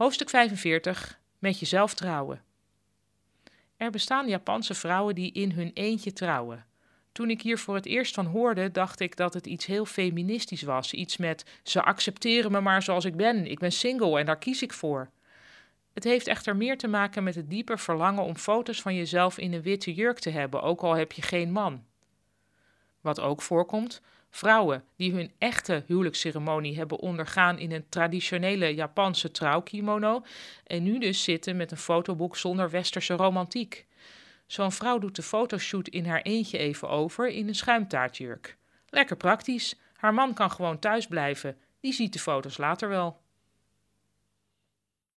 Hoofdstuk 45. Met jezelf trouwen. Er bestaan Japanse vrouwen die in hun eentje trouwen. Toen ik hier voor het eerst van hoorde, dacht ik dat het iets heel feministisch was. Iets met ze accepteren me maar zoals ik ben. Ik ben single en daar kies ik voor. Het heeft echter meer te maken met het diepe verlangen om foto's van jezelf in een witte jurk te hebben, ook al heb je geen man. Wat ook voorkomt, vrouwen die hun echte huwelijksceremonie hebben ondergaan in een traditionele Japanse trouwkimono en nu dus zitten met een fotoboek zonder westerse romantiek. Zo'n vrouw doet de fotoshoot in haar eentje even over in een schuimtaartjurk. Lekker praktisch. Haar man kan gewoon thuis blijven. Die ziet de foto's later wel.